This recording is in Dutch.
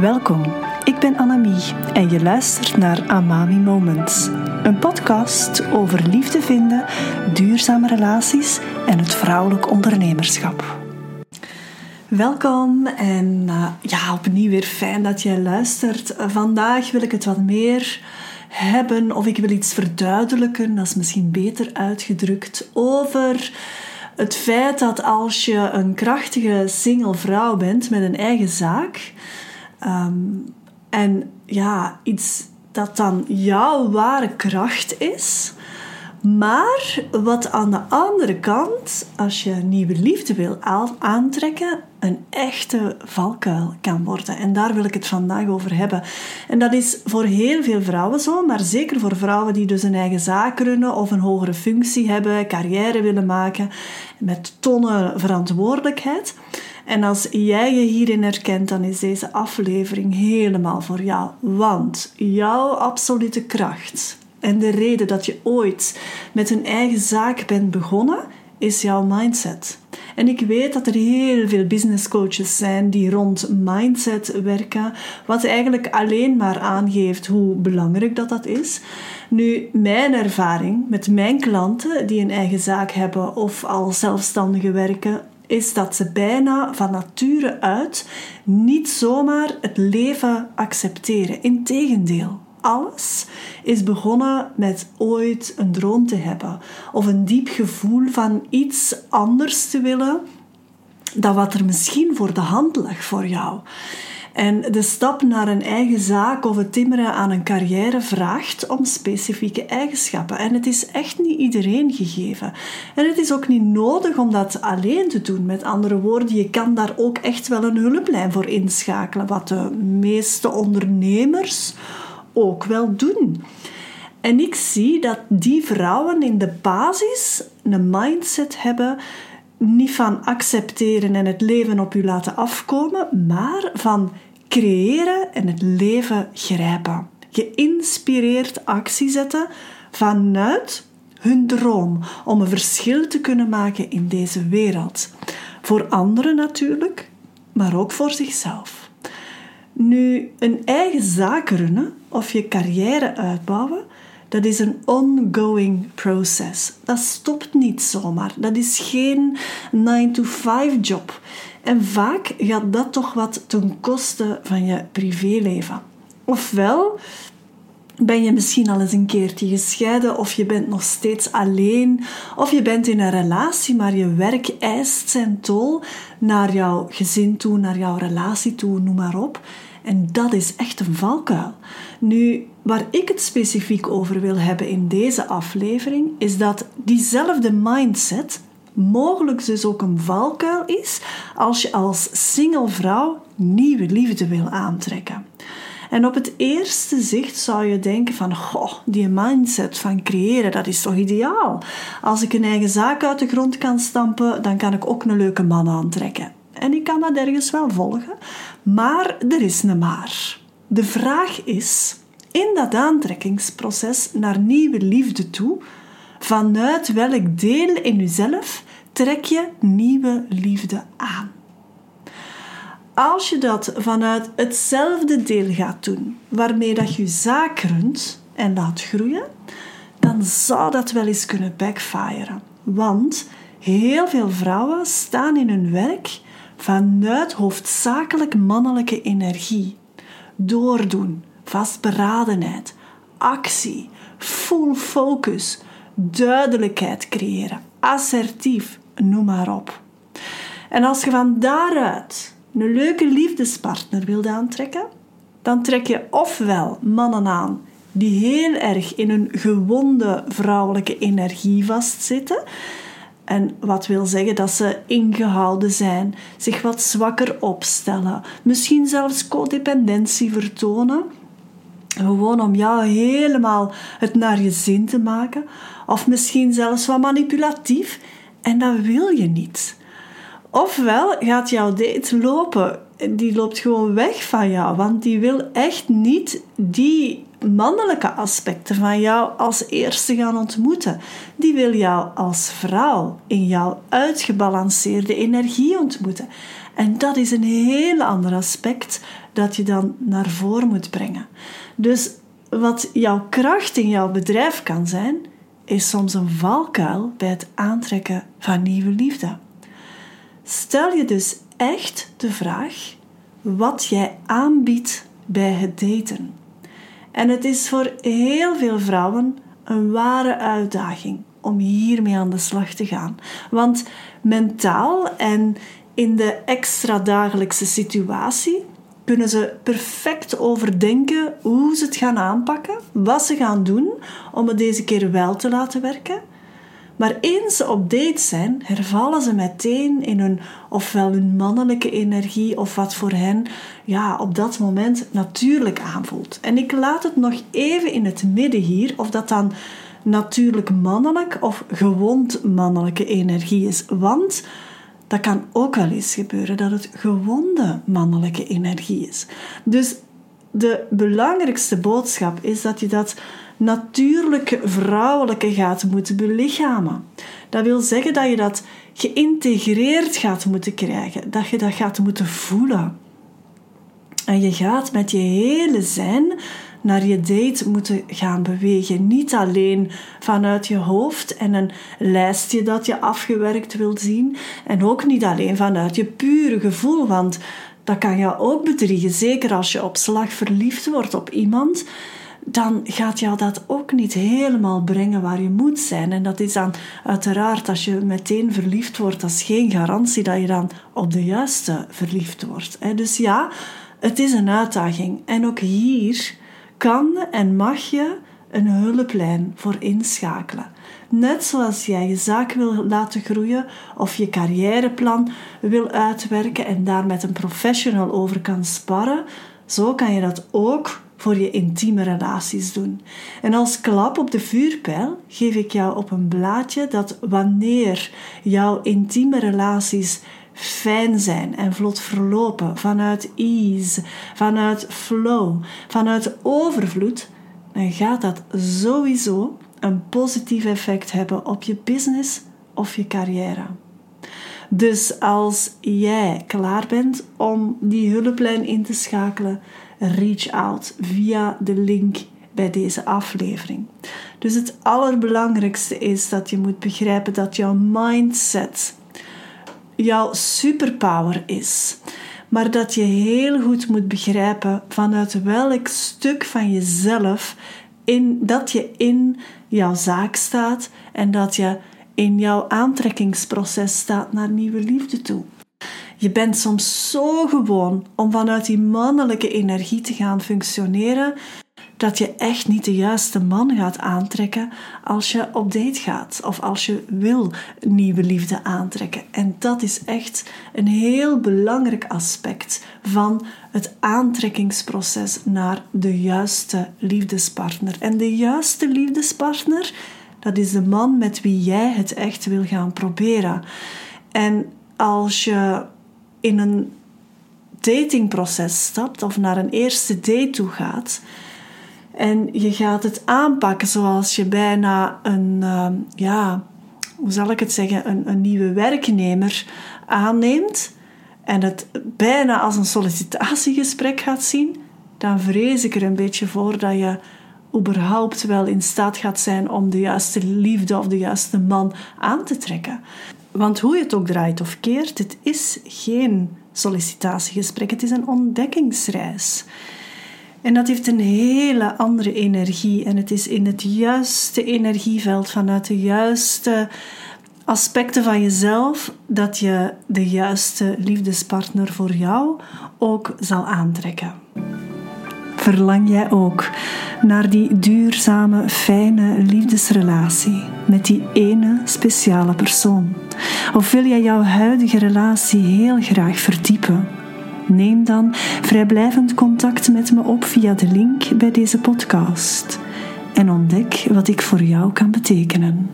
Welkom, ik ben Annemie en je luistert naar Amami Moments. Een podcast over liefde vinden, duurzame relaties en het vrouwelijk ondernemerschap. Welkom en uh, ja, opnieuw weer fijn dat jij luistert. vandaag wil ik het wat meer hebben of ik wil iets verduidelijken, dat is misschien beter uitgedrukt, over het feit dat als je een krachtige single vrouw bent met een eigen zaak ehm, en ja, iets dat dan jouw ware kracht is, maar wat aan de andere kant, als je nieuwe liefde wil aantrekken, een echte valkuil kan worden. En daar wil ik het vandaag over hebben. En dat is voor heel veel vrouwen zo, maar zeker voor vrouwen die dus een eigen zaak runnen of een hogere functie hebben, carrière willen maken met tonnen verantwoordelijkheid. En als jij je hierin herkent, dan is deze aflevering helemaal voor jou. Want jouw absolute kracht en de reden dat je ooit met een eigen zaak bent begonnen, is jouw mindset. En ik weet dat er heel veel business coaches zijn die rond mindset werken, wat eigenlijk alleen maar aangeeft hoe belangrijk dat dat is. Nu, mijn ervaring met mijn klanten die een eigen zaak hebben of al zelfstandige werken, is dat ze bijna van nature uit niet zomaar het leven accepteren. Integendeel alles is begonnen met ooit een droom te hebben of een diep gevoel van iets anders te willen dan wat er misschien voor de hand lag voor jou. En de stap naar een eigen zaak of het timmeren aan een carrière vraagt om specifieke eigenschappen. En het is echt niet iedereen gegeven. En het is ook niet nodig om dat alleen te doen. Met andere woorden, je kan daar ook echt wel een hulplijn voor inschakelen. Wat de meeste ondernemers ook wel doen. En ik zie dat die vrouwen in de basis een mindset hebben niet van accepteren en het leven op u laten afkomen, maar van creëren en het leven grijpen. Geïnspireerd actie zetten vanuit hun droom om een verschil te kunnen maken in deze wereld. Voor anderen natuurlijk, maar ook voor zichzelf. Nu, een eigen zaak runnen of je carrière uitbouwen, dat is een ongoing process. Dat stopt niet zomaar. Dat is geen 9-to-5 job. En vaak gaat dat toch wat ten koste van je privéleven. Ofwel ben je misschien al eens een keertje gescheiden of je bent nog steeds alleen of je bent in een relatie, maar je werk eist zijn tol naar jouw gezin toe, naar jouw relatie toe, noem maar op. En dat is echt een valkuil. Nu, waar ik het specifiek over wil hebben in deze aflevering, is dat diezelfde mindset mogelijk dus ook een valkuil is als je als single vrouw nieuwe liefde wil aantrekken. En op het eerste zicht zou je denken van, goh, die mindset van creëren, dat is toch ideaal? Als ik een eigen zaak uit de grond kan stampen, dan kan ik ook een leuke man aantrekken. En ik kan dat ergens wel volgen, maar er is een maar. De vraag is, in dat aantrekkingsproces naar nieuwe liefde toe, vanuit welk deel in jezelf trek je nieuwe liefde aan? Als je dat vanuit hetzelfde deel gaat doen waarmee dat je zaak runt en laat groeien, dan zou dat wel eens kunnen backfiren. Want heel veel vrouwen staan in hun werk vanuit hoofdzakelijk mannelijke energie. Doordoen, vastberadenheid, actie, full focus, duidelijkheid creëren, assertief, noem maar op. En als je van daaruit een leuke liefdespartner wilt aantrekken, dan trek je ofwel mannen aan die heel erg in een gewonde vrouwelijke energie vastzitten en wat wil zeggen dat ze ingehouden zijn, zich wat zwakker opstellen, misschien zelfs codependentie vertonen. Gewoon om jou helemaal het naar je zin te maken, of misschien zelfs wat manipulatief, en dat wil je niet. Ofwel gaat jouw date lopen, die loopt gewoon weg van jou, want die wil echt niet die mannelijke aspecten van jou als eerste gaan ontmoeten. Die wil jou als vrouw in jouw uitgebalanceerde energie ontmoeten. En dat is een heel ander aspect dat je dan naar voren moet brengen. Dus wat jouw kracht in jouw bedrijf kan zijn, is soms een valkuil bij het aantrekken van nieuwe liefde. Stel je dus echt de vraag wat jij aanbiedt bij het daten. En het is voor heel veel vrouwen een ware uitdaging om hiermee aan de slag te gaan. Want mentaal en in de extra dagelijkse situatie kunnen ze perfect overdenken hoe ze het gaan aanpakken, wat ze gaan doen om het deze keer wel te laten werken. Maar eens ze op date zijn, hervallen ze meteen in hun ofwel hun mannelijke energie of wat voor hen ja, op dat moment natuurlijk aanvoelt. En ik laat het nog even in het midden hier of dat dan natuurlijk mannelijk of gewond mannelijke energie is. Want dat kan ook wel eens gebeuren dat het gewonde mannelijke energie is. Dus de belangrijkste boodschap is dat je dat natuurlijke vrouwelijke gaat moeten belichamen. Dat wil zeggen dat je dat geïntegreerd gaat moeten krijgen, dat je dat gaat moeten voelen. En je gaat met je hele zijn naar je date moeten gaan bewegen. Niet alleen vanuit je hoofd en een lijstje dat je afgewerkt wilt zien. En ook niet alleen vanuit je pure gevoel, want dat kan je ook bedriegen. Zeker als je op slag verliefd wordt op iemand dan gaat jou dat ook niet helemaal brengen waar je moet zijn. En dat is dan uiteraard, als je meteen verliefd wordt, dat is geen garantie dat je dan op de juiste verliefd wordt. Dus ja, het is een uitdaging. En ook hier kan en mag je een hulplijn voor inschakelen. Net zoals jij je zaak wil laten groeien of je carrièreplan wil uitwerken en daar met een professional over kan sparren, zo kan je dat ook voor je intieme relaties doen. En als klap op de vuurpijl geef ik jou op een blaadje dat wanneer jouw intieme relaties fijn zijn en vlot verlopen vanuit ease, vanuit flow, vanuit overvloed, dan gaat dat sowieso een positief effect hebben op je business of je carrière. Dus als jij klaar bent om die hulplijn in te schakelen, reach out via de link bij deze aflevering. Dus het allerbelangrijkste is dat je moet begrijpen dat jouw mindset jouw superpower is. Maar dat je heel goed moet begrijpen vanuit welk stuk van jezelf in, dat je in jouw zaak staat en dat je in jouw aantrekkingsproces staat naar nieuwe liefde toe. Je bent soms zo gewoon om vanuit die mannelijke energie te gaan functioneren dat je echt niet de juiste man gaat aantrekken als je op date gaat of als je wil nieuwe liefde aantrekken. En dat is echt een heel belangrijk aspect van het aantrekkingsproces naar de juiste liefdespartner. En de juiste liefdespartner, dat is de man met wie jij het echt wil gaan proberen. En als je in een datingproces stapt of naar een eerste date toe gaat en je gaat het aanpakken zoals je bijna een, uh, ja, hoe zal ik het zeggen, een, een nieuwe werknemer aanneemt en het bijna als een sollicitatiegesprek gaat zien, dan vrees ik er een beetje voor dat je überhaupt wel in staat gaat zijn om de juiste liefde of de juiste man aan te trekken. Want hoe je het ook draait of keert, het is geen sollicitatiegesprek, het is een ontdekkingsreis. En dat heeft een hele andere energie en het is in het juiste energieveld vanuit de juiste aspecten van jezelf dat je de juiste liefdespartner voor jou ook zal aantrekken. Verlang jij ook naar die duurzame, fijne liefdesrelatie met die ene speciale persoon? Of wil jij jouw huidige relatie heel graag verdiepen? Neem dan vrijblijvend contact met me op via de link bij deze podcast en ontdek wat ik voor jou kan betekenen.